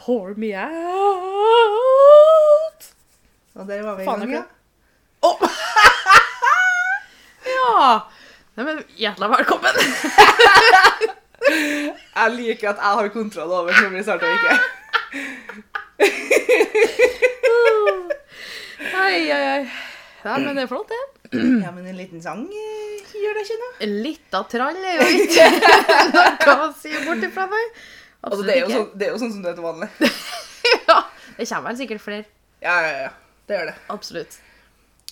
Pour me out. Og der var vi i Faen, gang, ja. Oh. Ja. Nei, men hjertelig velkommen. Jeg liker at jeg har kontroll over når vi starter og ikke. Oi, oi, oi. Ja, men det er flott, det. Ja, men en liten sang eh, gjør det ikke noe. Litt av trall er jo ikke noe å si bort ifra meg. Altså, det, er jo sånn, det er jo sånn som det er til vanlig. Ja, det kommer vel sikkert flere. Ja, ja, ja. Det gjør det. Absolutt.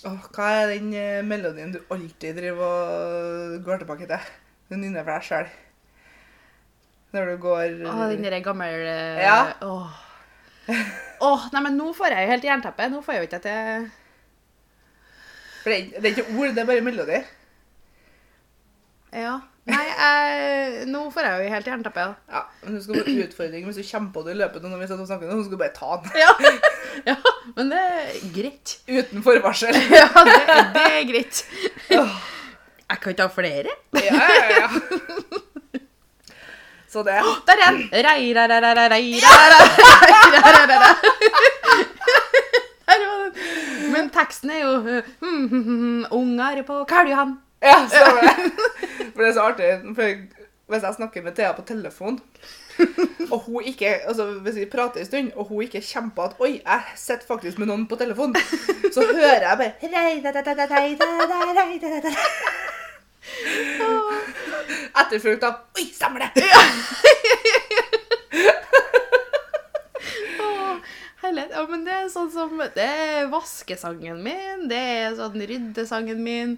Åh, hva er den eh, melodien du alltid driver og går tilbake til? Du nynner for deg sjøl. Når du går Åh, den derre gamle eh, Ja. Åh. Åh, nei, men nå får jeg jo helt jernteppe. Nå får jeg jo ikke at jeg For det er, det er ikke ord, det er bare melodi. Ja. Nei, jeg, nå får jeg jo helt jernteppe. Ja. Men du skal få utfordring hvis du kommer på det i løpet av når vi sitter og skal du bare ta den. Ja. ja, men det er greit. Uten forvarsel. Ja, det, det er greit. Jeg kan ta flere. Ja, ja, ja. Så det Der er den! Rei, rei, rei. Men teksten er jo uh, hmm, hmm, hmm, Unger på Karl Johan. Ja, stemmer det. For det er så artig. For hvis jeg snakker med Thea på telefon, og hun ikke altså hvis vi prater en stund, og hun ikke kommer på at Oi, jeg sitter faktisk med noen på telefon, så hører jeg bare rei, da, da, da, da, rei, da, da, rei, da, da, da. Etterfulgt av Oi, stemmer det! Ja. Ja, men det er sånn som Det er vaskesangen min, det er sånn ryddesangen min.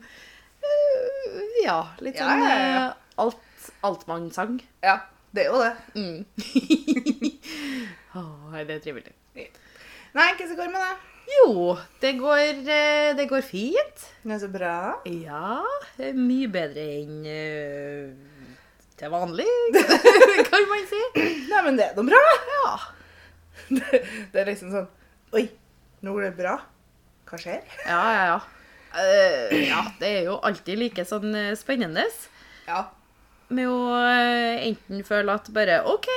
Ja, litt sånn ja, ja. alt, alt, altmannssang. Ja, det er jo det. Mm. oh, det er trivelig. Nei, hvordan går det med deg? Jo, det går, eh, det går fint. Det er så bra. Ja, mye bedre enn uh, til vanlig, kan man si. Nei, men det er noe bra. Ja. Det, det er liksom sånn Oi, nå går det bra. Hva skjer? Ja, ja, ja. Eh, ja, det er jo alltid like sånn eh, spennende Ja. med å eh, enten føle at bare OK,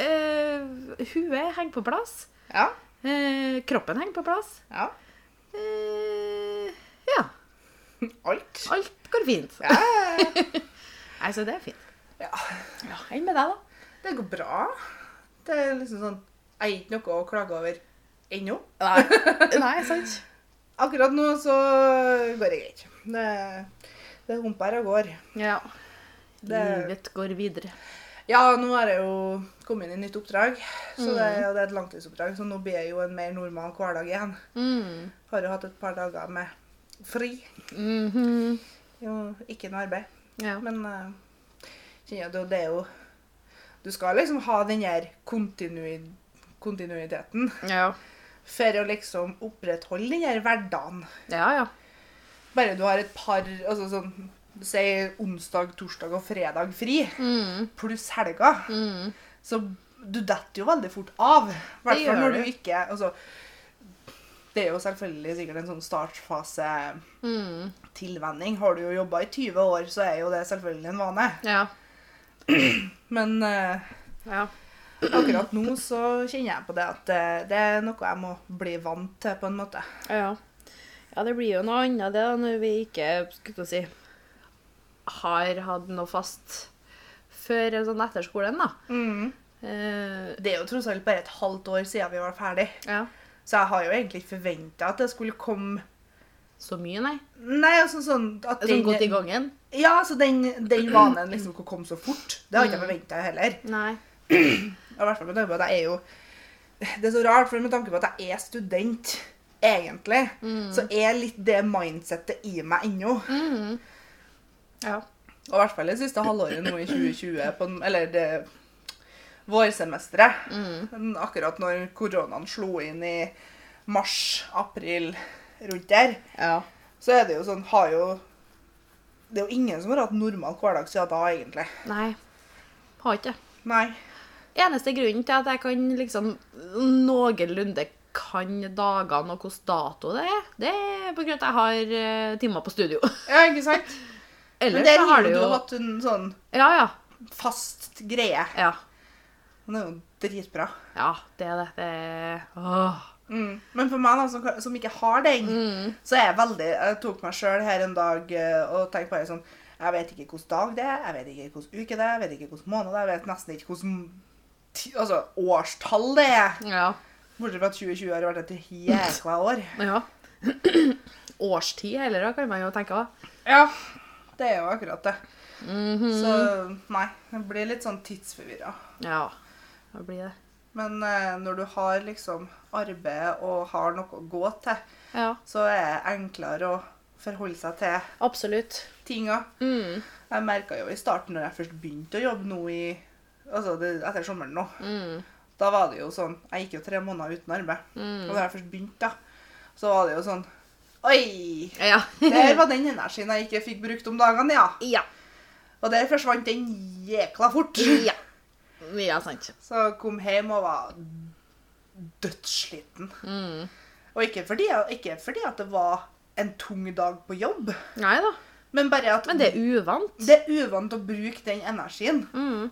uh, huet henger på plass, Ja. Uh, kroppen henger på plass. Ja. Ja, Alt. alt går fint. Ja. Nei, så det er fint. ja. Ja, Enn med deg, da? Det går bra. Det er liksom sånn Jeg har ikke noe å klage over ennå. Nei, Nei sant? Akkurat nå så går det greit. Det, det humper og går. Ja. Det- Livet går videre. Ja, nå er jeg jo kommet inn i nytt oppdrag, så det, Mm. og det er et langtidsoppdrag, så nå blir jeg jo en mer normal hverdag igjen. Mm. Har jo hatt et par dager med fri. Mhm. Jo, ikke noe arbeid. Ja. Men uh, det er jo Du skal liksom ha den der kontinuiteten ja. For å liksom opprettholde den her hverdagen. Ja, ja. Bare du har et par altså sånn, Si onsdag, torsdag og fredag fri, Mm. pluss helga, Mm. så du detter jo veldig fort av. I hvert fall når du. du ikke altså, Det er jo selvfølgelig sikkert en sånn startfase-tilvenning. Mm. Har du jo jobba i 20 år, så er jo det selvfølgelig en vane. Ja. Men uh, Ja. Akkurat nå så kjenner jeg på det at det, det er noe jeg må bli vant til, på en måte. Ja. ja, det blir jo noe annet det da, når vi ikke skulle si, har hatt noe fast før sånn etter skolen, da. Eh, Det er jo tross alt bare et halvt år siden vi var ferdig. ja. Så jeg har jo egentlig ikke forventa at det skulle komme Så mye, nei. Nei, altså sånn at Sånn godt i gangen? Ja, så den, den vanen liksom skulle komme så fort. Det har ikke jeg forventa heller. Nei. Og I hvert fall med tanke på at jeg er jo Det er så rart, for med tanke på at jeg er student, egentlig, så er litt det mindsettet i meg ennå. Mm. Ja. Og i hvert fall det siste halvåret nå i 2020, på, eller det vårsemesteret. Mm. Akkurat når koronaen slo inn i mars-april rundt der, Ja. så er det jo sånn har jo Det er jo ingen som har hatt normal hverdag siden da, egentlig. Nei. Har ikke det. Nei. Eneste grunnen til at jeg kan liksom noenlunde kan dagene og hvilken dato det er, det er på grunn av at jeg har eh, timer på studio. Ja, ikke sant? Ellers Men der så har du jo hatt en sånn Ja, ja. fast greie. ja. Det er jo dritbra. Ja, det er det. Det er Åh. Mm. Men for meg da, som, som ikke har den, Mm. så er jeg veldig Jeg tok meg sjøl her en dag eh, og tenkte bare sånn Jeg vet ikke hvilken dag det er, jeg vet ikke hvilken uke det er, jeg vet ikke hvilken måned det er, jeg vet nesten ikke hvilken altså, årstall det er. Ja. Bortsett fra at 2020 har vært et jækla år. ja. Årstid heller, da, kan man jo tenke. Ja, det er jo akkurat det. Mhm. Så nei, jeg blir litt sånn tidsforvirra. Ja, det blir det. Men eh, når du har liksom arbeid og har noe å gå til, Ja, så er det enklere å forholde seg til absolutt. tinga. Mm. Jeg merka jo i starten når jeg først begynte å jobbe nå i Altså det, etter sommeren nå. Mm. Da var det jo sånn Jeg gikk jo tre måneder uten arbeid. Mm. Og da jeg først begynte, da, så var det jo sånn Oi! Ja. Der var den energien jeg ikke fikk brukt om dagene, ja. ja. Og der forsvant den jækla fort. Ja. Ja, sant. Så jeg kom hjem og var dødssliten. Mm. Og ikke fordi, ikke fordi at det var en tung dag på jobb, Nei da. men bare at Men det er uvant. det er uvant å bruke den energien. Mm.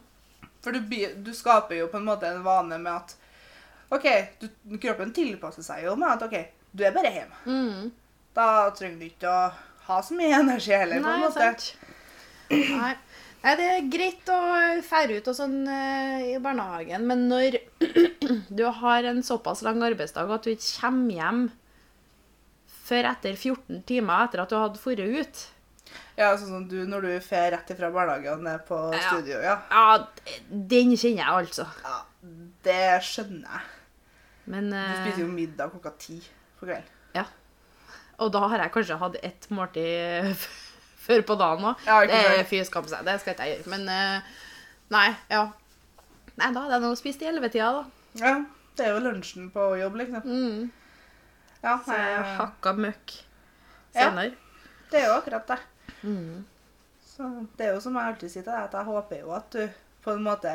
For du, du skaper jo på en måte en vane med at OK, du, kroppen tilpasser seg jo med at OK, du er bare hjemme. Mm. Da trenger du ikke å ha så mye energi heller, på en måte. sant. Nei. Nei, det er greit å fære ut og sånn eh, i barnehagen, men når du har en såpass lang arbeidsdag at du ikke kommer hjem før etter 14 timer etter at du hadde dratt ut Ja, sånn som du når du fer rett ifra barnehagen og ned på Ja. studio. Ja. Ja, den kjenner jeg altså. ja, det skjønner jeg. Men Du eh, spiser jo middag klokka ti på kvelden. Ja. Og da har jeg kanskje hatt ett måltid før på dagen òg. Ja, det er fy skam seg. Det skal ikke jeg gjøre. Men uh, nei, ja. Nei, da er jeg noe spist i ellevetida, da. Ja, det er jo lunsjen på jobb, liksom. Mm. Ja, Så jeg nei, hakka møkk Ja. det er jo akkurat det. Mm. Så det er jo som jeg alltid sier til deg, at jeg håper jo at du på en måte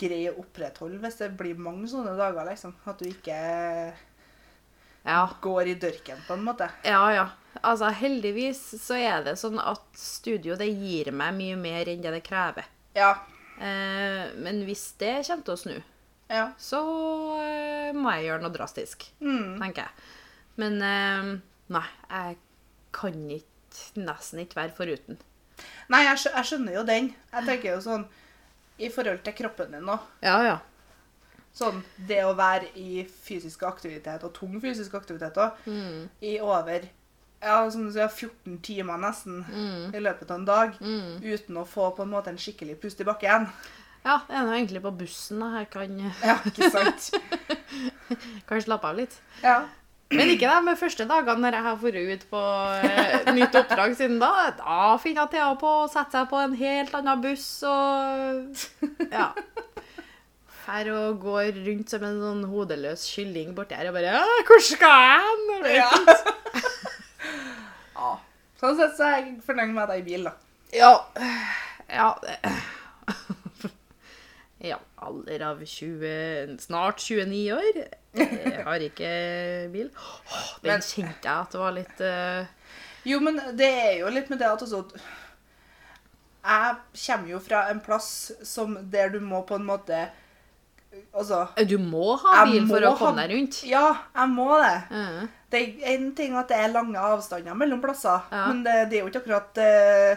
greier å opprettholde hvis det blir mange sånne dager, liksom. At du ikke Ja. går i dørken, på en måte. ja, ja. Altså, heldigvis så er det sånn at studio det gir meg mye mer enn det det krever. Ja. Eh, men hvis det kommer til å snu, Ja. så eh, må jeg gjøre noe drastisk. Mm. tenker jeg. Men eh, nei, jeg kan ikke, nesten ikke være foruten. Nei, jeg, skj jeg skjønner jo den. Jeg tenker jo sånn i forhold til kroppen din nå. Ja, ja. Sånn det å være i fysisk aktivitet, og tung fysisk aktivitet òg, Mm, i over ja, du sier, 14 timer nesten mm, i løpet av en dag, mm. uten å få på en måte en skikkelig pust i bakken. Ja, det er nå egentlig på bussen jeg kan, Ja, ikke sant? kan slappe av litt. Ja. Men ikke de første dagene når jeg har vært ute på eh, nytt oppdrag siden da. Da finner Thea på å sette seg på en helt annen buss og ja. Her og går rundt som en sånn hodeløs kylling borti her og bare 'Hvor skal jeg hen?' Ja. ja. Sånn sett så er jeg fornøyd med deg i bil, da. Ja. Ja. Ja, alder av 20, snart 29 år. Jeg har ikke bil. Åh, Den Men- kjente jeg at det var litt uh... Jo, men det er jo litt med det at også Jeg kommer jo fra en plass som der du må på en måte Altså Du må ha bil for å komme deg rundt. Ja, jeg må det. Ja. Det er en ting at det er lange avstander mellom plasser, Ja. men det, det er jo ikke akkurat eh,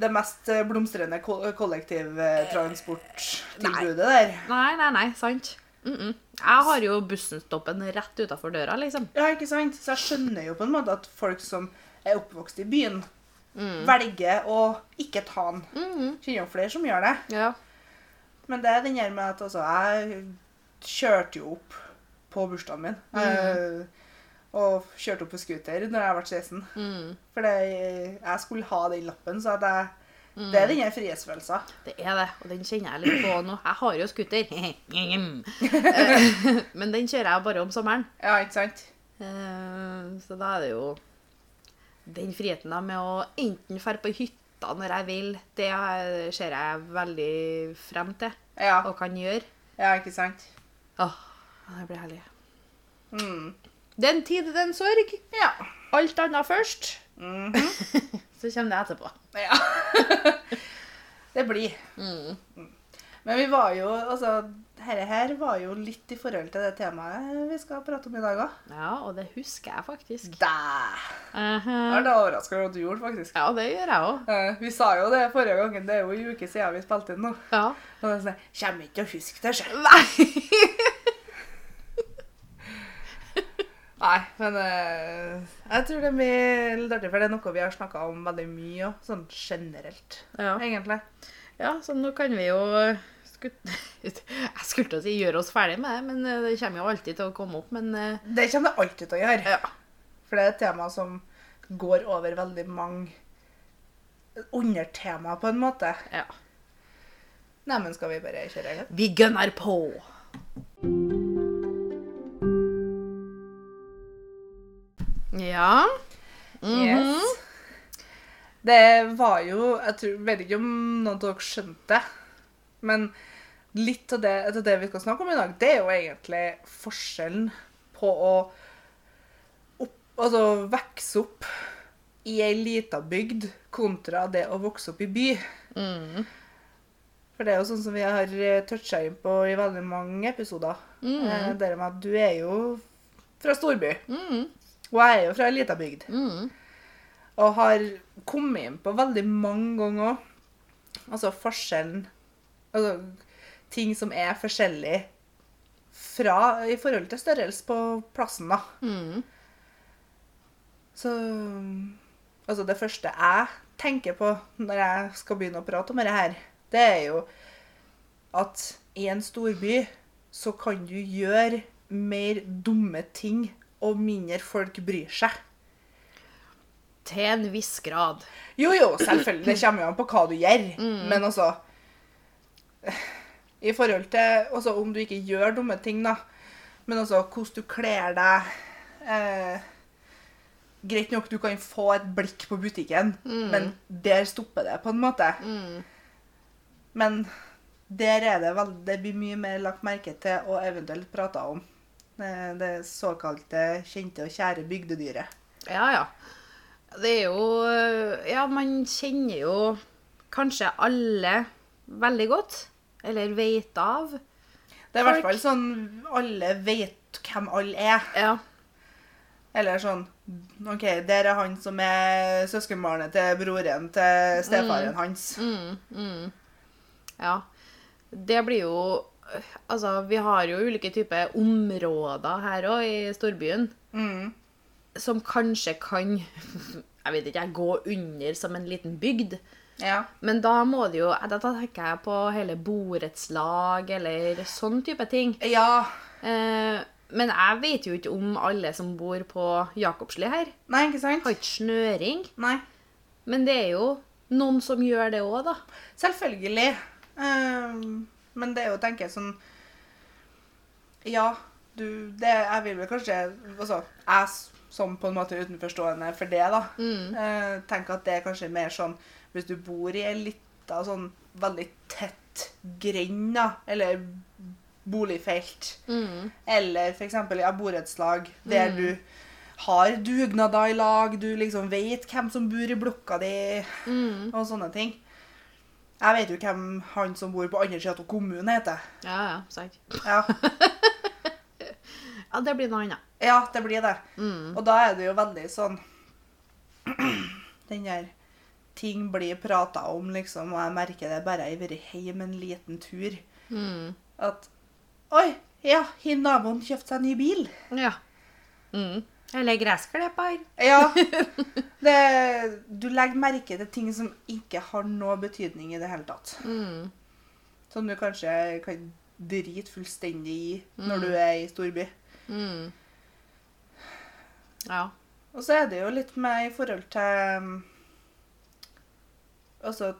det mest eh, blomstrende ko- kollektivtransporttilbudet der. Nei, nei, nei, sant. Mm -mm. Jeg har jo bussenstoppen rett utafor døra, liksom. Ja, ikke sant? Så jeg skjønner jo på en måte at folk som er oppvokst i byen, Mm. velger å ikke ta den. Mm Kjenner flere som gjør det. Ja. Men det er den her med at altså, jeg kjørte jo opp på bursdagen min. eh, og kjørte opp på scooter når jeg ble 16. Mm. For jeg skulle ha den lappen, så jeg, det er denne frihetsfølelsen. Det er det, og den kjenner jeg litt på nå. Jeg har jo scooter. Men den kjører jeg bare om sommeren. Ja, ikke sant? Eh, Så da er det jo den friheten da med å enten dra på hytta når jeg vil, det ser jeg veldig frem til Ja, og kan gjøre. ja ikke sant? Åh, det blir herlig. Mm. Den tid, den sorg. Ja. Alt annet først, Mhm. så kommer det etterpå. ja. det blir. Mm. Men vi var jo Altså, dette her var jo litt i forhold til det temaet vi skal prate om i dag òg. Ja, og det husker jeg faktisk. Dæh! Uh -huh. overraska overraskende at du gjorde, faktisk. Ja, det gjør jeg òg. Eh, Vi sa jo det forrige gangen. Det er jo en uke siden vi spilte inn nå. Ja. Og det er sånn Kommer ikke til å huske det, sjøl. Nei! Nei, men uh, jeg tror det er litt artig, for det er noe vi har snakka om veldig mye òg, sånn generelt, Ja. egentlig. ja, så nå kan vi jo. Jeg skulle til å si gjøre oss ferdig med det, men eh, det kommer jo alltid til å komme opp. Men eh, Det kommer det alltid til å gjøre. ja. For det er et tema som går over veldig mange undertemaer, på en måte. ja. Neimen, skal vi bare kjøre i gang? Vi gønner på! Ja. Mhm. Yes. Det var jo Jeg tror, vet ikke om noen av dere skjønte det, men litt av det, av det vi skal snakke om i dag, det er jo egentlig forskjellen på å opp, altså, vokse opp i ei lita bygd kontra det å vokse opp i by. Mm. For det er jo sånn som vi har toucha inn på i veldig mange episoder. Mm. Eh, det med at du er jo fra storby, Mm. Og jeg er jo fra ei lita bygd. Mm. Og har kommet inn på veldig mange ganger òg. Altså forskjellen Altså ting som er forskjellig fra i forhold til størrelse på plassen, da. Mm. Så Altså, det første jeg tenker på når jeg skal begynne å prate om dette her, det er jo at i en storby så kan du gjøre mer dumme ting, og mindre folk bryr seg. Til en viss grad. Jo, jo, selvfølgelig. Det kommer jo an på hva du gjør. Men altså I forhold til også om du ikke gjør dumme ting, da. Men altså hvordan du kler deg eh, Greit nok, du kan få et blikk på butikken, men der stopper det, på en måte. Mm. Men der er det veldig, Det blir mye mer lagt merke til og eventuelt prata om. Det såkalte kjente og kjære bygdedyret. Ja, ja. Det er jo Ja, man kjenner jo kanskje alle veldig godt. Eller vet av. Det er i hvert fall sånn alle vet hvem alle er. Ja. Eller sånn OK, der er han som er søskenbarnet til broren til stefaren hans. Mm, mm. Ja. Det blir jo Altså, vi har jo ulike typer områder her òg i storbyen Mm. som kanskje kan Jeg vet ikke, jeg gå under som en liten bygd. Ja. Men da må det jo Da tenker jeg på hele borettslag eller sånn type ting. ja. Eh, men jeg vet jo ikke om alle som bor på Jakobsli her. Nei, ikke sant? Har ikke snøring. Nei. Men det er jo noen som gjør det òg, da. Selvfølgelig. Ehm, men det er jo, tenker jeg, sånn Ja, du det, Jeg vil vel kanskje Altså, jeg som på en måte utenforstående for det, da, Mm. eh, tenker at det er kanskje mer sånn Hvis du bor i ei lita sånn veldig tett grend, da, eller boligfelt, Mm. eller f.eks. i borettslag, der du har dugnader i lag, du liksom vet hvem som bor i blokka di, Mm. og sånne ting. Jeg vet jo hvem han som bor på andre sida av kommunen, heter. Ja, ja, sant. Ja, Ja, det blir noe annet. ja det blir det. Mm. Og da er det jo veldig sånn Den der ting blir prata om, liksom, og jeg merker det bare jeg har vært hjemme en liten tur, Mm. at Oi, ja, har naboen kjøpte seg ny bil. Ja. Mm. Eller gressklipper. Ja. Det, du legger merke til ting som ikke har noe betydning i det hele tatt. Mm. Som du kanskje kan drite fullstendig i når du er i storby. Mm. Ja. Og så er det jo litt med i forhold til um, Altså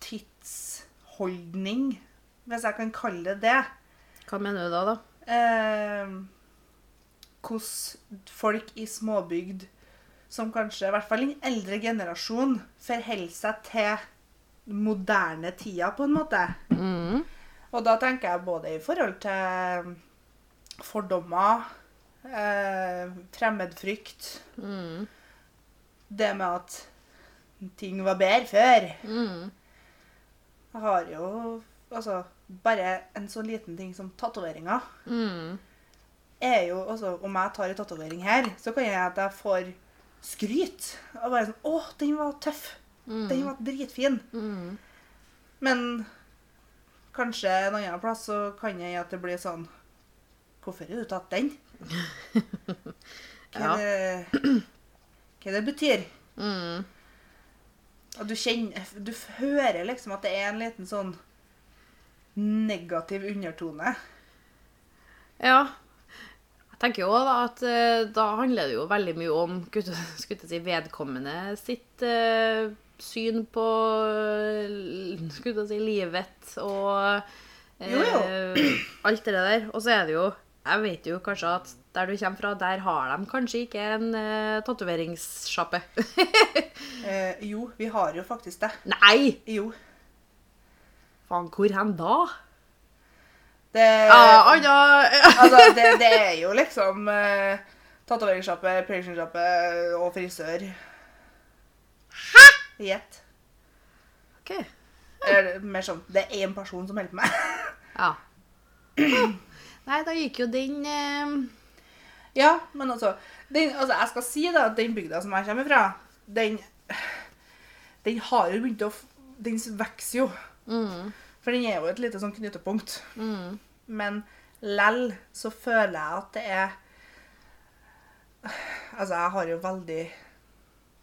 tidsholdning, hvis jeg kan kalle det det. Hva mener du da, da? Eh, hvordan folk i småbygd, som kanskje i hvert fall en eldre generasjon, forholder seg til moderne tida, på en måte. Mm. Og da tenker jeg både i forhold til fordommer, eh, fremmedfrykt, Mm. det med at ting var bedre før. Mm. Jeg har jo Altså, bare en så liten ting som tatoveringer Mm. Er jo altså, Om jeg tar en tatovering her, så kan jeg at jeg får skryt. Og bare sånn 'Å, den var tøff. Den var dritfin.' Mm. Men kanskje en annen plass så kan jeg at det blir sånn 'Hvorfor har du tatt den?' Hva Ja. det, hva det betyr. Mm. Og du kjenner Du hører liksom at det er en liten sånn negativ undertone. Ja. Tenker jo da at eh, da handler det jo veldig mye om skulle si, vedkommende sitt uh, syn på eh, skulle jeg si, livet og uh, Jo, jo. alt det der. Og så er det jo Jeg vet jo kanskje at der du kommer fra, der har de kanskje ikke en uh, tatoveringssjappe. uh, jo, vi har jo faktisk det. Nei! Jo. Faen, hvor hen da? Det, Ah, Anna altså, det, det er jo liksom uh, tatoveringssjappe, piercingsjappe og frisør. Hæ?! Gjett. OK. Eller mer sånn Det er én person som holder på meg. Ja. Nei, da gikk jo den eh, Ja, men altså, den, altså Jeg skal si da at den bygda som jeg kommer fra, den Den har jo begynt å Den vokser jo. mm, For den er jo et lite sånn knutepunkt. mm, Men lell så føler jeg at det er Altså, jeg har jo veldig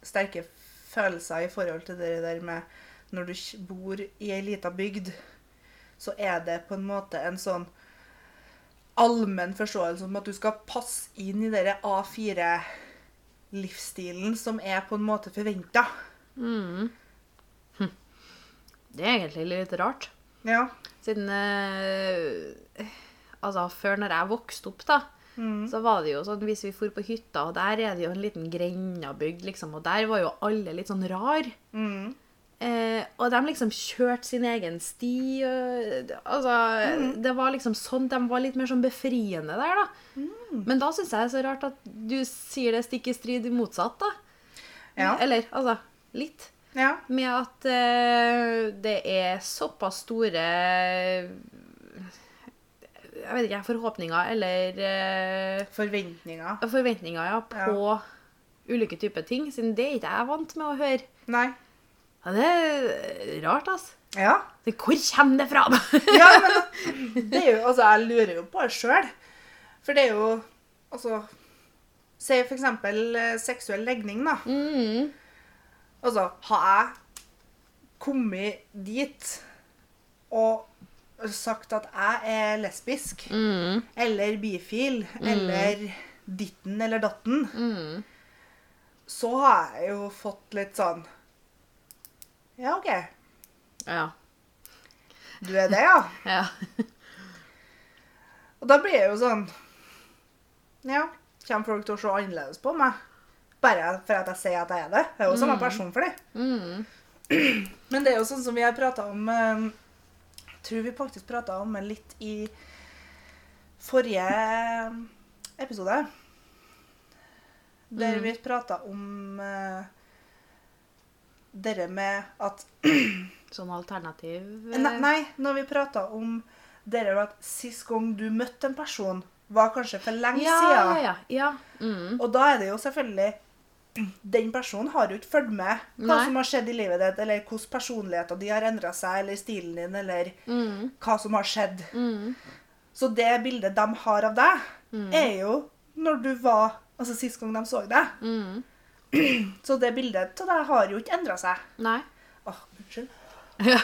sterke følelser i forhold til det der med Når du bor i ei lita bygd, så er det på en måte en sånn allmenn forståelse om at du skal passe inn i den A4-livsstilen som er på en måte forventa. mm. Hm. Det er egentlig litt rart. Ja. Siden eh, Altså, før når jeg vokste opp, da, Mm. så var det jo sånn hvis vi for på hytta, og der er det jo en liten grendabygd, liksom, og der var jo alle litt sånn rar. Mm. Eh, og de liksom kjørte sin egen sti. Og, altså, Det var liksom sånn, De var litt mer sånn befriende der, da. Men da syns jeg det er så rart at du sier det stikk i strid motsatt, da. Ja. Eller altså litt. Ja. Med at uh, det er såpass store Jeg vet ikke, forhåpninger eller uh, Forventninger. forventninger ja, på ulike typer ting. Siden det er ikke jeg vant med å høre. Nei. Ja, det er rart, altså. Ja. Det- Hvor kommer det fra? ja, men det er jo, altså, jeg lurer jo på det sjøl. For det er jo Altså Si for eksempel eh, seksuell legning, da. mm. Altså, har jeg kommet dit og sagt at jeg er lesbisk, Mm. eller bifil, eller ditten eller datten, Mm. så har jeg jo fått litt sånn Ja, OK. Ja. Du er det, ja? ja. Og da blir jeg jo sånn Ja, kommer folk til å se annerledes på meg? Bare for at jeg sier at jeg er det? Jeg er jo samme person for det. Mm. Men det er jo sånn som vi har prata om eh, Jeg tror vi faktisk prata om det litt i forrige episode. Der Mm. vi prata om uh, det med at Sånn alternativ Nei, nei når vi prata om dette med at sist gang du møtte en person, var kanskje for lenge ja, siden. ja, ja. Mm. Og da er det jo selvfølgelig Den personen har jo ikke fulgt med hva Nei. som har skjedd i livet ditt, eller hvordan personligheten de har endra seg, eller stilen din, eller Mm. hva som har skjedd. Mm. Så det bildet de har av deg, er jo når du var Altså sist gang de så deg. Mm. Så det bildet av deg har jo ikke endra seg. Nei. Åh, unnskyld. Ja.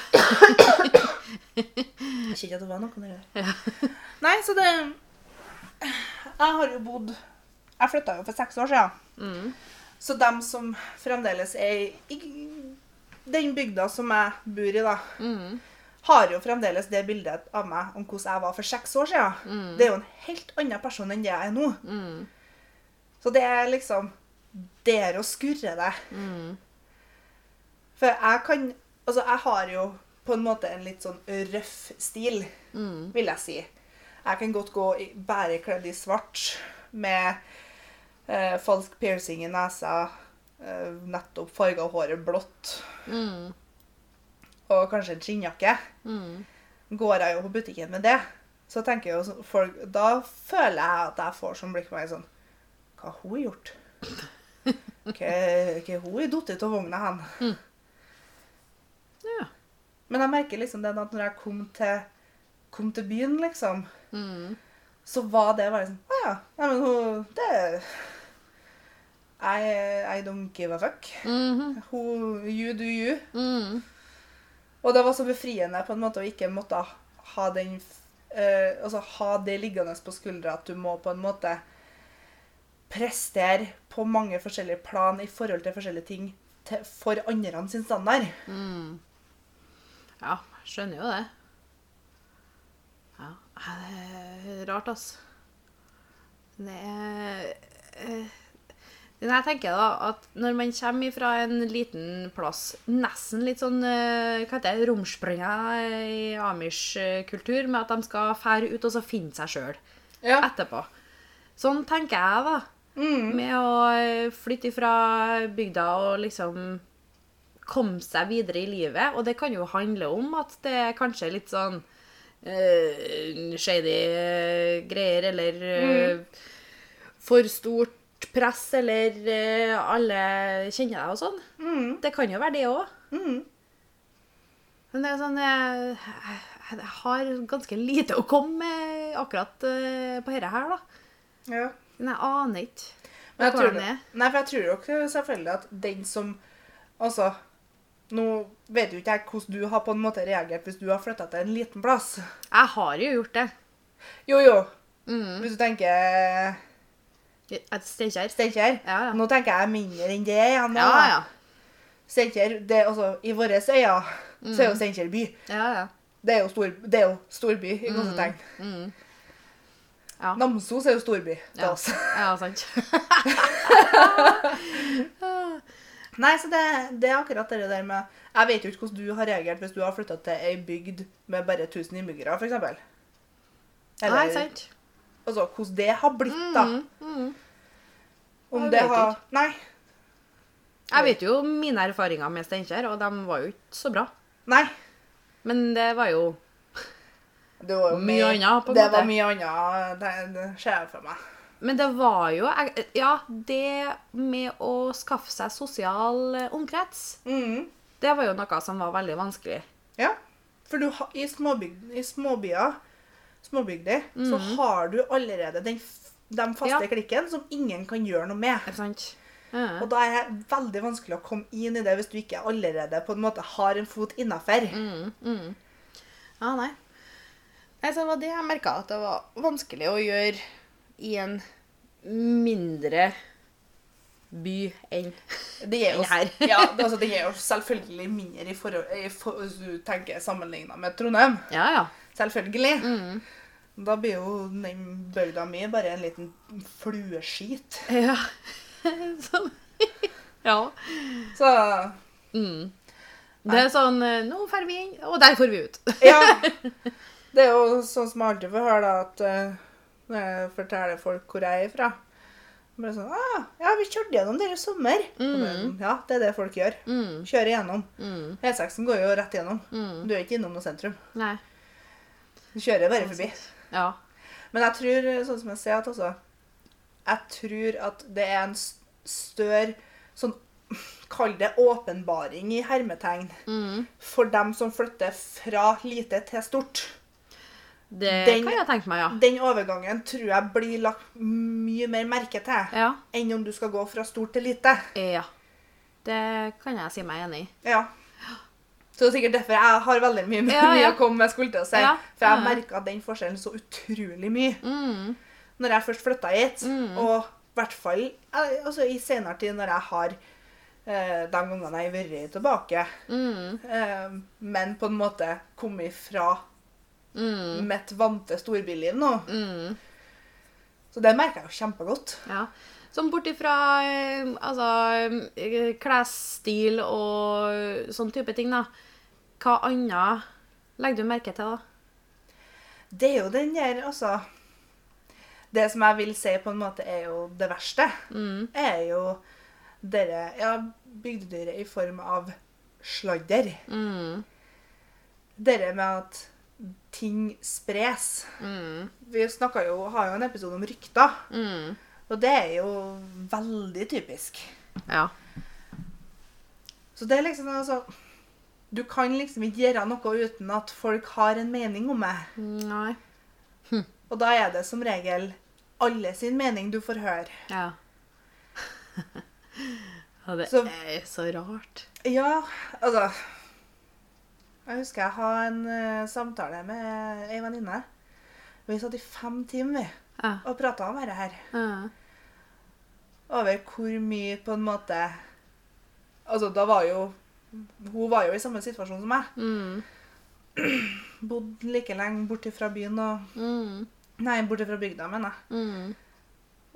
Jeg kjente at det var noe der. Ja. Nei, så det Jeg har jo bodd Jeg flytta jo for seks år siden. Mm. Så dem som fremdeles er i den bygda som jeg bor i, da, Mm. har jo fremdeles det bildet av meg om hvordan jeg var for seks år siden. Mm. Det er jo en helt annen person enn det jeg er nå. Mm. Så det er liksom der å skurre det. Mm. For jeg kan Altså, jeg har jo på en måte en litt sånn røff stil, Mm. vil jeg si. Jeg kan godt gå i, bare kledd i svart med eh, falsk piercing i nesa, eh, nettopp farga håret blått Mm. og kanskje en skinnjakke. Mm. går jeg jo på butikken med det. Så tenker jeg jo folk Da føler jeg at jeg får sånn blikk på meg sånn Hva har hun gjort? Hva har hun ut av vogna hen? Ja. Men jeg merker liksom det at når jeg kom til, kom til byen, liksom, Mm. så var det bare sånn Å ja. Nei, men hun Det I, I don't give a fuck. Mm -hmm. Who, you do you. Mm. Og det var så befriende på en måte å ikke måtte ha den eh, Altså ha det liggende på skuldra at du må på en måte prestere på mange forskjellige plan i forhold til forskjellige ting til, for andre sin standard. Mm. Ja, skjønner jo det. Ja, det er rart, altså. Det er eh, jeg tenker da at når man kommer fra en liten plass, nesten litt sånn eh, hva heter det, romsprenga i amish-kultur, med at de skal fære ut og så finne seg sjøl Ja. etterpå. Sånn tenker jeg, da. Mm. Med å eh, flytte fra bygda og liksom komme seg videre i livet. Og det kan jo handle om at det er kanskje litt sånn uh, shady eh, greier, eller eh, for stort press, eller eh, alle kjenner deg og sånn. Mm. Det kan jo være det òg. Mm. Men det er sånn jeg, jeg har ganske lite å komme med akkurat eh, på dette her, da. Ja. Men jeg aner ikke Men jeg tror, er. nei, for jeg tror jo ikke selvfølgelig at den som Altså, nå vet jo ikke jeg hvordan du har på en måte reagert hvis du har flytta til en liten plass. Jeg har jo gjort det. Jo, jo. Mm. Hvis du tenker Steinkjer. Steinkjer. Ja, ja. Nå tenker jeg mindre enn det igjen. Ja, ja. Steinkjer, altså, I våre øyne så er jo Steinkjer by. ja, ja. Det er jo, stor, det er jo storby i gåsetegn. Mm. Ja. Namsos er jo storby til Ja. oss. ja, sant. Nei, så det, det er akkurat det der med Jeg vet jo ikke hvordan du har reagert hvis du har flytta til ei bygd med bare 1000 innbyggere, f.eks. Nei, sant. Altså, hvordan det har blitt, da. Mm, mm. Om Jeg det har har Nei. Jeg vet jo mine erfaringer med Steinkjer, og de var jo ikke så bra. Nei. Men det var jo Det var jo Mye annet, på en det måte. var mye annet. Det, det ser jeg for meg. Men det var jo Ja, det med å skaffe seg sosial eh, omkrets, mm. det var jo noe som var veldig vanskelig. Ja. For du, i, småbygd, i småbyer, småbygder, så Mhm. har du allerede den, de faste Ja. klikken som ingen kan gjøre noe med. Er sant? Ja. Og da er det veldig vanskelig å komme inn i det hvis du ikke allerede på en måte har en fot innafor. Mm, mm. Ja, nei. Altså, det var det jeg merka at det var vanskelig å gjøre i en mindre by enn Det er jo, her. ja, det, altså, det er jo selvfølgelig mindre i forhold, i for, hvis du tenker sammenligna med Trondheim. Ja, ja. Selvfølgelig. Mm. Da blir jo den bygda mi bare en liten flueskit. Ja. så, ja. Så Mm. Det er sånn eh, Nå drar vi inn, og der får vi ut. ja. Det er jo sånn som jeg alltid får høre, da, at eh, når jeg forteller folk hvor jeg er fra bare sånn ah, 'Ja, vi kjørte gjennom dere i sommer.' Mm. sånn, Ja, det er det folk gjør. Mm. Kjører gjennom. Mm. E6-en går jo rett gjennom. Mm. Du er ikke innom noe sentrum. Nei. Du kjører bare forbi. Ja. Men jeg tror, sånn som jeg sier, at også Jeg tror at det er en større sånn Kall det åpenbaring i hermetegn Mm. for dem som flytter fra lite til stort. Det Den- kan jeg tenke meg, ja. Den overgangen tror jeg blir lagt mye mer merke til Ja. enn om du skal gå fra stort til lite. ja. Det kan jeg si meg enig i. Ja. Så det er sikkert derfor jeg har veldig mye, Ja, mye ja. å komme med, skulle til å si. Ja, For jeg ja. merka den forskjellen så utrolig mye Mm. når jeg først flytta hit. Mm. Og i hvert fall eh, altså, i senere tid når jeg har eh, de gangene jeg har vært tilbake, Mm. eh, men på en måte kommet fra Mm. mitt vante storbyliv nå. Mm. Så det merker jeg jo kjempegodt. Ja. Sånn bort ifra eh, altså, eh, klesstil og sånn type ting, da. Hva annet legger du merke til, da? Det er jo den der, altså Det som jeg vil si på en måte er jo det verste, Mm. er jo dere Ja, bygdedyret i form av sladder. Mm. Dere med at ting spres. Mm. Vi snakka jo, har jo en episode om rykter, Mm. Og det er jo veldig typisk. Ja. Så det er liksom altså Du kan liksom ikke gjøre noe uten at folk har en mening om det. Nei. Og da er det som regel alle sin mening du får høre. Ja. Og det Så- er så rart. Ja, altså Jeg husker jeg hadde en uh, samtale med ei venninne. Vi satt i fem timer vi, Ja. og prata om dette her. Ja. Over hvor mye på en måte Altså, da var jo Hun var jo i samme situasjon som meg. Mm. Bodd like lenge borte fra byen og Mm. Nei, borte fra bygda, mener jeg. Mm.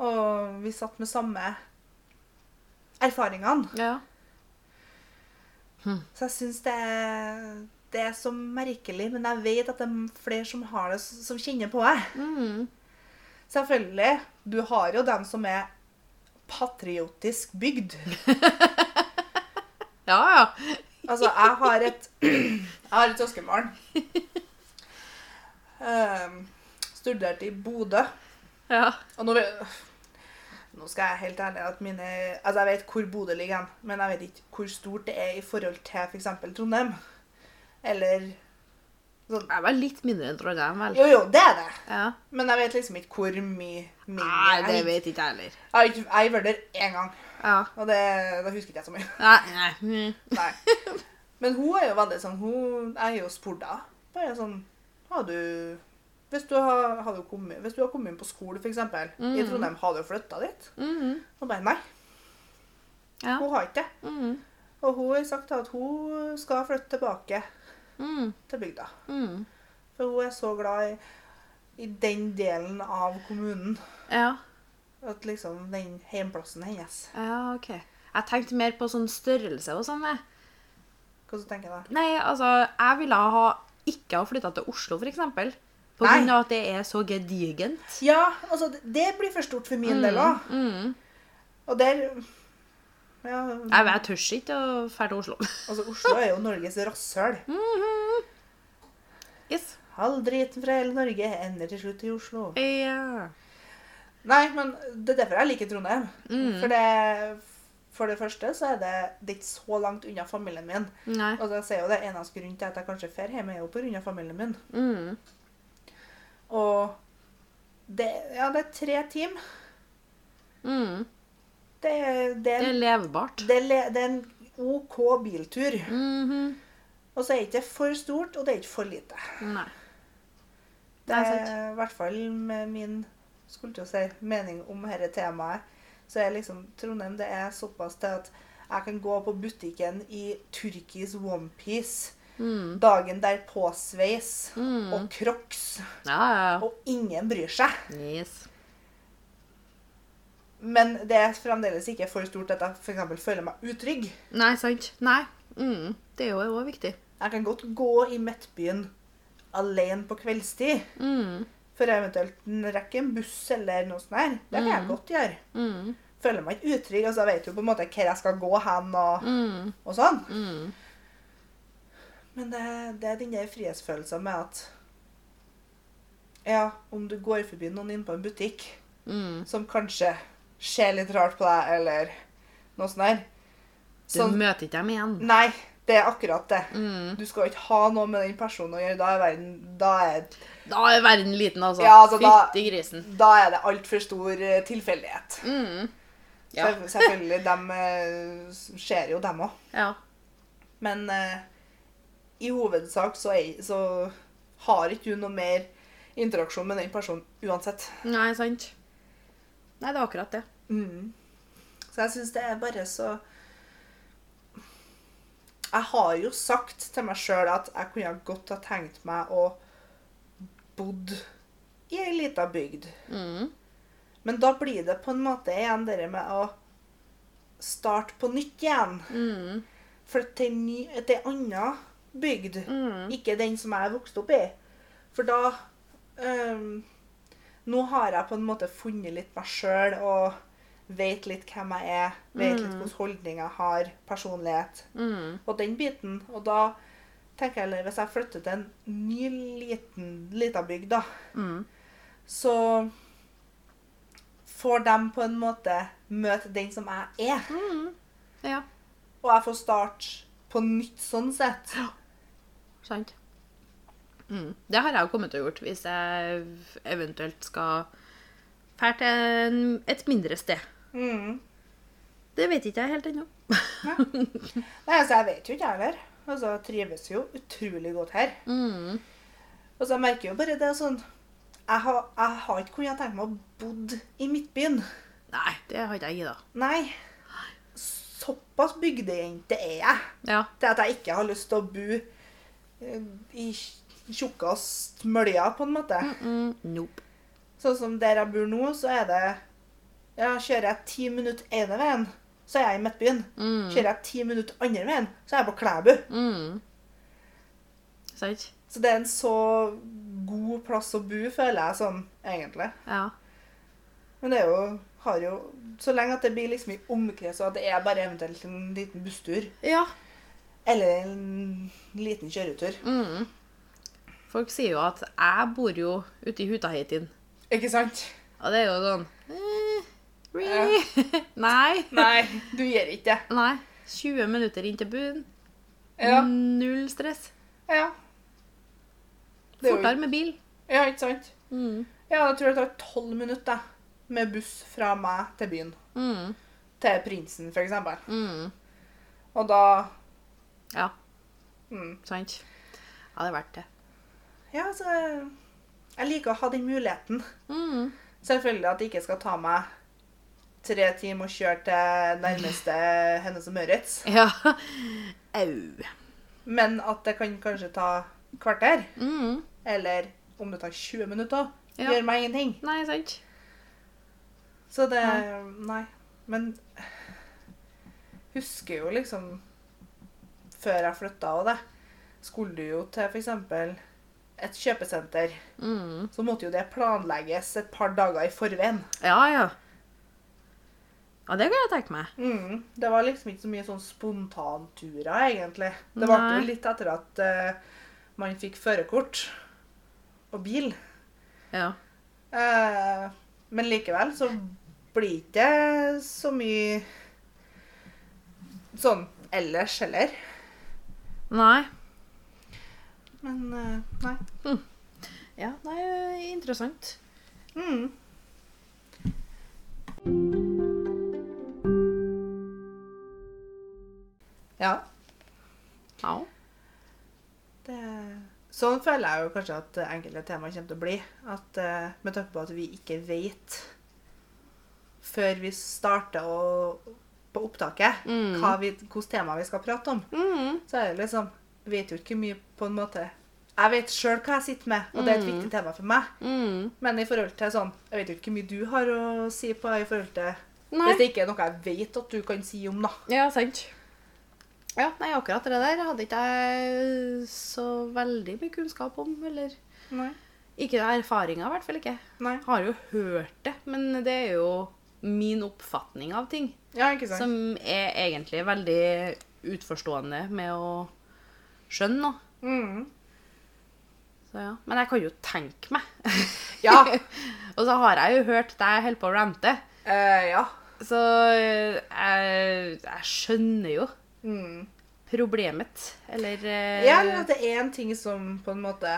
Og vi satt med samme erfaringene. Ja. Så jeg syns det, er- det er så merkelig, men jeg vet at det er flere som har det, som kjenner på det. Mm. Selvfølgelig. Du har jo dem som er patriotisk bygd. Ja, ja. Altså, jeg har et Jeg har et søskenbarn. Um, studerte i Bodø. Ja. Og nå, nå skal jeg helt ærlig at mine Altså, jeg vet hvor Bodø ligger hen, men jeg vet ikke hvor stort det er i forhold til f.eks. Trondheim. Eller sånn Jeg var litt mindre enn Trondheim, vel? Jo, jo, det er det. Ja. Men jeg vet liksom ikke hvor mye mindre. Nei, det vet ikke jeg heller. Jeg har vært der én gang, Ja. og det, da husker ikke jeg så mye. Nei, nei. Mm. Nei. Men hun er jo veldig sånn hun, Jeg jo spurt. Bare sånn Har du Hvis du har, har du kommet, hvis du har kommet inn på skole, f.eks. eksempel i. Trondheim, har du flytta dit? Mm. Og bare nei. Ja. Hun har ikke det. Mm. Og hun har sagt at hun skal flytte tilbake Mm. til bygda. Mm. For hun er så glad i, i den delen av kommunen. Ja. At liksom den heimplassen hennes. ja, OK. Jeg tenkte mer på sånn størrelse og sånn. Hva så tenker du da? Nei, altså, jeg ville ha ikke ha flytta til Oslo, eksempel. På Nei. grunn av at det er så gedigent. Ja, altså det- blir for stort for min del òg. Mm. Og der ja, Jeg, jeg tør ikke å dra til Oslo. Altså, Oslo er jo Norges rasshøl. Yes. All driten fra hele Norge ender til slutt i Oslo. Ja. Nei, men det er derfor jeg liker Trondheim. Mm. For, det, for det første så er det, det er ikke så langt unna familien min. Nei. Og jeg sier jo det eneste grunnen til at jeg kanskje drar hjem, er jo pga. familien min. Mm. Og det, ja, det er tre timer. Mm. Det, er- det, Det er er en- levbart. det, er det er en OK biltur. Mhm. Og så er det ikke for stort, og det er ikke for lite. Nei. Det Det er er i hvert fall med min skulle til å si, mening om dette temaet, så er liksom Trondheim det er såpass til at jeg kan gå på butikken i turkis onepiece Mm. dagen derpå-sveis Mm. og crocs, Ja, ja, og ingen bryr seg. Yes. Men det er fremdeles ikke for stort at jeg f.eks. føler meg utrygg. Nei, sant. Nei. Mm. Det er jo òg viktig. Jeg kan godt gå i Midtbyen alene på kveldstid Mm. for eventuelt rekke en buss eller noe sånt. her. Det kan jeg Mm. godt gjøre. Mm. Føler meg ikke utrygg. altså Jeg vet jo på en måte hvor jeg skal gå hen og, Mm. og sånn. Mm. Men det, det er den der frihetsfølelsen med at Ja, om du går forbi noen inne på en butikk som kanskje ser litt rart på deg, eller noe sånt der Du sånn, møter ikke dem igjen. Nei, det er akkurat det. Mm. Du skal ikke ha noe med den personen å gjøre. Da er verden Da er, Da er verden liten, altså. Ja, altså, Fytti grisen. da er det altfor stor eh, tilfeldighet. Mm. Ja. Selv- Selvfølgelig, de eh, ser jo dem òg. ja. Men eh, i hovedsak så, er, så har ikke du noe mer interaksjon med den personen uansett. Nei, sant. Nei, det er akkurat det. Mm. Så jeg syns det er bare så Jeg har jo sagt til meg sjøl at jeg kunne godt ha tenkt meg å bodd i ei lita bygd. Mm. Men da blir det på en måte igjen det med å starte på nytt igjen. Mm. Flytte til ny, ei anna bygd. Mm. Ikke den som jeg vokste vokst opp i. For da øhm, Nå har jeg på en måte funnet litt meg sjøl og vet litt hvem jeg er. Vet litt hvordan hvilke holdninger jeg har, personlighet Mm. og den biten. Og da tenker jeg heller hvis jeg flytter til en ny liten, lita bygd, da, Mm. så får de på en måte møte den som jeg er. Mm. Ja, Og jeg får starte på nytt sånn sett. sant. Mm. Det har jeg kommet til å gjort hvis jeg eventuelt skal dra til en- et mindre sted. Mm. Det vet ikke jeg helt ennå. Nei, altså, jeg vet jo ikke, jeg heller. Altså, jeg trives jo utrolig godt her. Mm. Altså, jeg merker jo bare det sånn Jeg har, jeg har ikke kunnet tenke meg å bodde i Midtbyen. Nei, det har ikke jeg gidda. Nei. Såpass bygdejente er jeg Ja. til at jeg ikke har lyst til å bo eh, i tjukkast mølja, på en måte. Mm. Nope. Sånn som der jeg bor nå, så er det Ja, kjører jeg ti minutter ene veien, så er jeg i Midtbyen. Mm. Kjører jeg ti minutter andre veien, så er jeg på Klæbu. Mm. Sant? Så det er en så god plass å bo, føler jeg sånn, egentlig. Ja. Men det er jo, har jo Så lenge at det blir liksom i omkrets, og at det er bare eventuelt en liten busstur, Ja. eller en liten kjøretur. Mm. Folk sier jo at jeg bor jo ute i Hutaheitien'. Ikke sant? Og det er jo sånn eh, Really? Nei. Nei, du gjør ikke det. Nei. 20 minutter inn til byen. Ja. Null stress. ja. Er Fortere med bil. Ja, ikke sant? Mm. Ja, jeg tror det tar tolv minutter med buss fra meg til byen. Mm. Til Prinsen, for eksempel. Mm. Og da Ja, mm, sant. Ja, det er verdt det. Ja, så Jeg liker å ha den muligheten. Mm. Selvfølgelig at det ikke skal ta meg tre timer å kjøre til nærmeste Hennes og Møritz. Ja. Au. Men at det kan kanskje ta kvarter. Mm. Eller om det tar 20 minutter. Ja. Gjør meg ingenting. Nei, sant. Så det Nei. Nei. Men husker jo liksom Før jeg flytta og det, skulle du jo til f.eks. et kjøpesenter. Mm. Så måtte jo det planlegges et par dager i forveien. Ja, ja. Ja, det kan jeg tenke meg. Mm. Det var liksom ikke så mye sånn spontanturer, egentlig. Det ble jo litt etter at uh, man fikk førerkort og bil. Ja. Uh, men likevel så blir det ikke så mye sånn ellers heller. Nei. Men eh, nei. Ja, nei, interessant. Mm. Ja. Ja. Det, sånn føler jeg jo kanskje at enkelte temaer kommer til å bli. At eh, Med tanke på at vi ikke vet før vi starter å, på opptaket Mm. hva vi, hvilket tema vi skal prate om, Mm. så er det liksom Vet jo ikke mye på en måte Jeg vet sjøl hva jeg sitter med, og det er et Mm. viktig tema for meg. Mm. Men i forhold til sånn Jeg vet jo ikke hvor mye du har å si på i forhold til Nei. Hvis det ikke er noe jeg vet at du kan si om, da. Ja, sant. Ja, nei, akkurat det der hadde ikke jeg så veldig mye kunnskap om, eller Nei. Ikke erfaringer, i hvert fall ikke. Nei. Har jo hørt det, men det er jo min oppfatning av ting. Ja? Som er egentlig veldig utforstående med å skjønne noe. Mm. Så ja. Men jeg kan jo tenke meg. Ja. Og så har jeg jo hørt deg holde på å rante. Uh, ja. Så eh, jeg, jeg skjønner jo Mm. problemet. Eller uh, Ja, eller at det er en ting som på en måte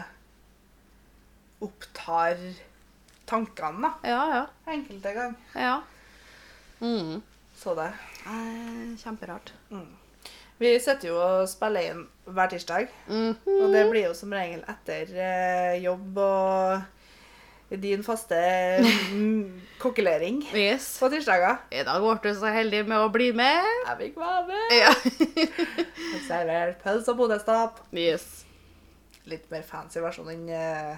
opptar tankene, da. Ja, ja. Enkelte ganger. ja. Mm. Så det. Eh, Kjemperart. Vi sitter jo og spiller inn hver tirsdag, Mhm. og det blir jo som regel etter eh, jobb og din faste mm, kokkelering Yes. på tirsdager. I dag ble du så heldig med å bli med. Jeg fikk være med. Ja. Servert pølse og bodestap. yes. Litt mer fancy versjon enn eh,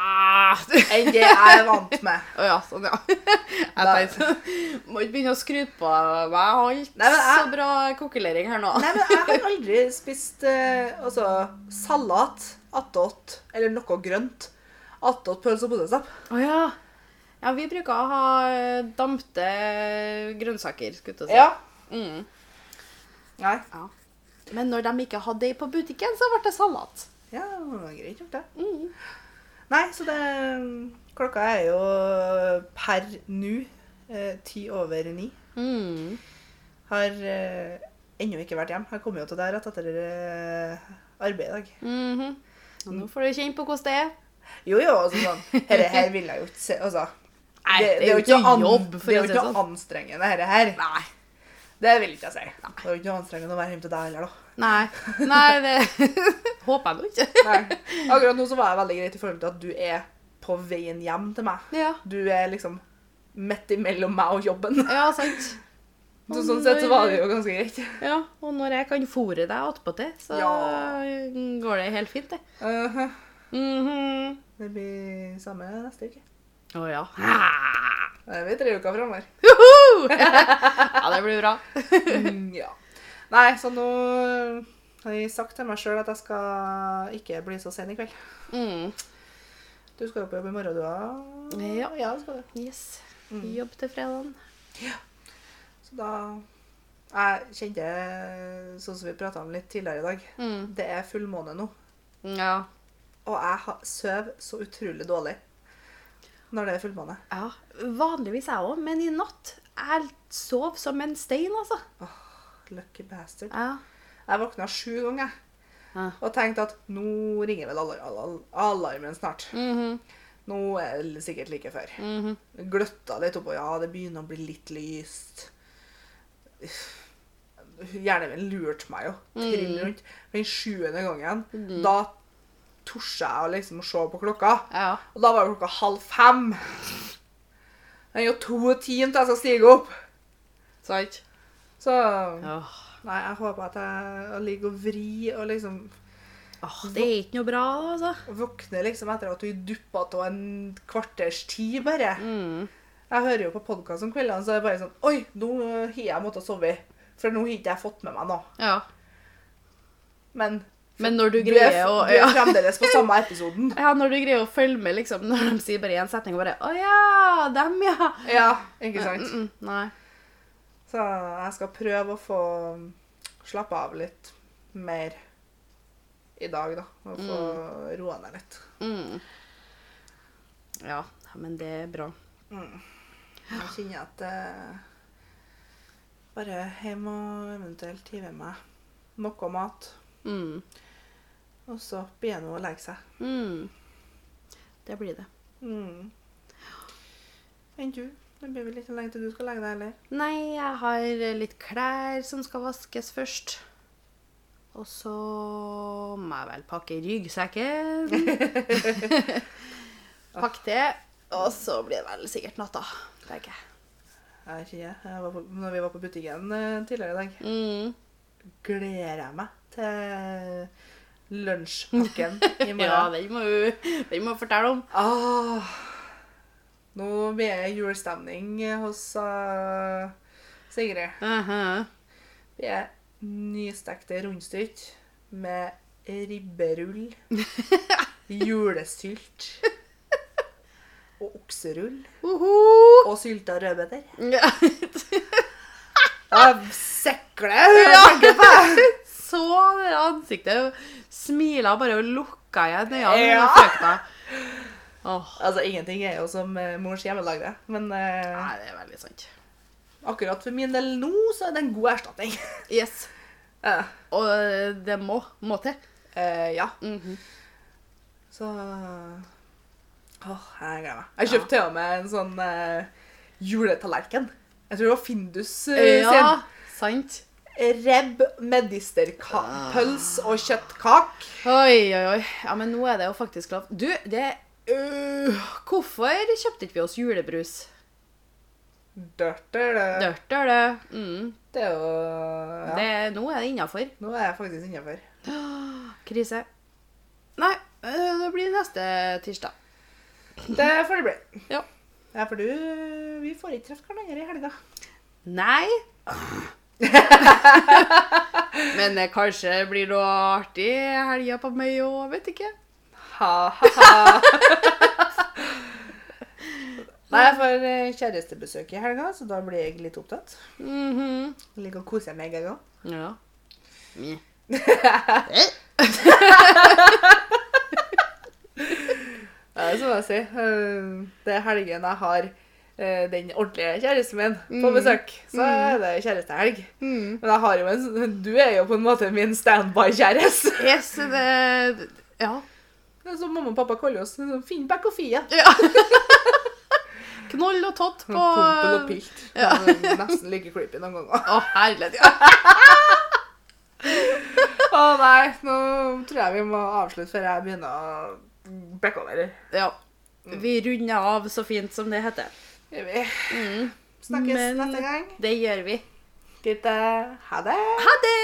Ah. enn det jeg er vant med. Å ja, sånn, ja. Jeg tenkte Må ikke begynne å skryte på meg. Jeg har ikke Nei, jeg- så bra kokkelering her nå. Nei, men jeg har aldri spist eh, altså, salat attåt, eller noe grønt, attåt pølse og potetstapp. Oh, ja. Ja, vi bruker å ha eh, dampte grønnsaker, skulle jeg si. Ja. Mm. Nei. Ja. Men når de ikke hadde det på butikken, så ble det salat. Ja, greit gjort, det. Mm. Nei, så det Klokka er jo per nå eh, ti over ni. Mm. Har eh, ennå ikke vært hjemme. Har kommet jo til det rett etter eh, arbeid i dag. Mhm. Og nå får du kjenne på hvordan det er. Jo, jo, altså sånn her, her vil jeg jo ikke se Altså. Nei, det er jo ikke an- jobb, for Det er å jo ikke det anstrengende, dette her. Nei. Det vil ikke jeg si. Det er jo ikke anstrengende å være hjemme til deg heller, da. Nei, Nei det håper jeg nå ikke. Nei. Akkurat nå så var jeg veldig greit i forhold til at du er på veien hjem til meg. Ja, Du er liksom midt imellom meg og jobben. ja sant. Så sånn sett så var det jo ganske greit. Ja, Og når jeg kan fòre deg attpåtil, så Ja. går det helt fint, det. Uh Mhm. Det blir samme neste uke. Å ja. Det blir tre uker framover. Ja, det blir bra. Mm, ja. Nei, så nå har jeg sagt til meg sjøl at jeg skal ikke bli så sen i kveld. Mm. Du skal jo på jobb i morgen, du òg? Ja. ja, skal du. Yes. Mm. Jobb til fredagen. Så da Jeg kjente, sånn som vi prata om litt tidligere i dag, Mm. det er fullmåne nå. Ja. Og jeg sover så utrolig dårlig når det er fullmåne. ja. Vanligvis jeg òg, men i natt Jeg sov som en stein, altså. Lucky bastard. Ja. Jeg våkna sju ganger Ja. og tenkte at nå ringer vel alar- alar- alarmen snart. Mhm. Nå er det sikkert like før. Mhm. Gløtta litt oppå. Ja, det begynner å bli litt lyst. Hjernen min lurte meg jo. Trill Mm. rundt. Den sjuende gangen, da torde jeg å liksom se på klokka. Ja. Og da var det klokka halv fem. Det er jo to timer til jeg skal stige opp. Sant? Så oh. Nei, jeg håper at jeg ligger og vrir og liksom Åh, det er ikke noe bra, altså. våkner liksom etter at du duppa av en kvarters tid, bare. Mm. Jeg hører jo på podkast om kveldene, så er det bare sånn Oi, nå har jeg måttet sove. For nå har ikke jeg fått med meg noe. Ja. Men Men når du du er, greier du er fremdeles på samme episoden. ja, når du greier å følge med, liksom, når de sier bare én setning og bare Å ja, dem, ja. Ja, ikke sant? Mm, mm, nei. Så jeg skal prøve å få slappe av litt mer i dag, da. Og få roa ned litt. Mm. Ja, men det er bra. Mm. Jeg kjenner at eh, Bare hjem og eventuelt hive meg noe mat. Mm. Og så begynne å legge seg. Mm. Det blir det. Mm. Enn du? Det blir vel ikke lenge til du skal legge deg, eller? Nei, jeg har litt klær som skal vaskes først. Og så må jeg vel pakke ryggsekken. Pakke det. Og så blir det vel sikkert natta, tenker jeg. Jeg vet ikke, jeg var på, når vi var på butikken eh, tidligere i dag, Mm. gleder jeg meg til lunsjpakken i morgen. ja, den må du fortelle om. Ah, nå blir det julestemning hos uh, Sigrid. Mhm. Det er nystekte rundstykk med ribberull, julesylt og okserull Uhu. og sylta rødbeter. Ja. På det. Så det ansiktet smila bare og lukka igjen øynene. Ja. Åh, Altså, ingenting er jo som eh, mors hjemmelagde, men eh, Nei, det er veldig sant. akkurat for min del nå så er det en god erstatning. Yes. Ja. Og det må, må til. Eh, ja. Mhm. Så Åh, jeg gleder meg. Jeg kjøpte til og med en sånn eh, juletallerken. Jeg tror det var Findus eh, Ja, sant. Reb Rebb, medisterpøls og kjøttkak. Oi, oi, oi. Ja, men nå er det jo faktisk lov. Du, det øh, Hvorfor kjøpte ikke vi oss julebrus? Dørt er det. Dørt er det. Mm. Det er jo ja. det. Nå er det innafor. Nå er jeg faktisk innafor. Krise. Nei, øh, det blir neste tirsdag. Det får det bli. Ja. Ja, for du Vi får ikke treffe hverandre i helga. Nei. Men det kanskje blir noe artig helga på meg òg, vet ikke. Ha-ha-ha. Nei, jeg får eh, kjærestebesøk i helga, så da blir jeg litt opptatt. Mhm. Jeg liker å kose meg, jeg òg. Ja. Meh. Ja, som jeg sier. eh, Det er helgen jeg har eh, den ordentlige kjæresten min på Mm. besøk. Så er det kjærestehelg. Men jeg har jo en Du er jo på en måte min standby-kjæreste. Yes, det Ja. Det er som mamma og pappa kaller oss. Finnbekk Finn back og fie. ja. Knoll og tott på Pompel og pilt. Ja. Nesten like creepy noen ganger. Å, herlighet. Ja. Å nei, nå tror jeg vi må avslutte før jeg begynner å bekke over. ja. Vi runder av så fint som det heter. Gjør vi. Mm. Snakkes Men- neste gang. Det gjør vi. Ha det. Ha det!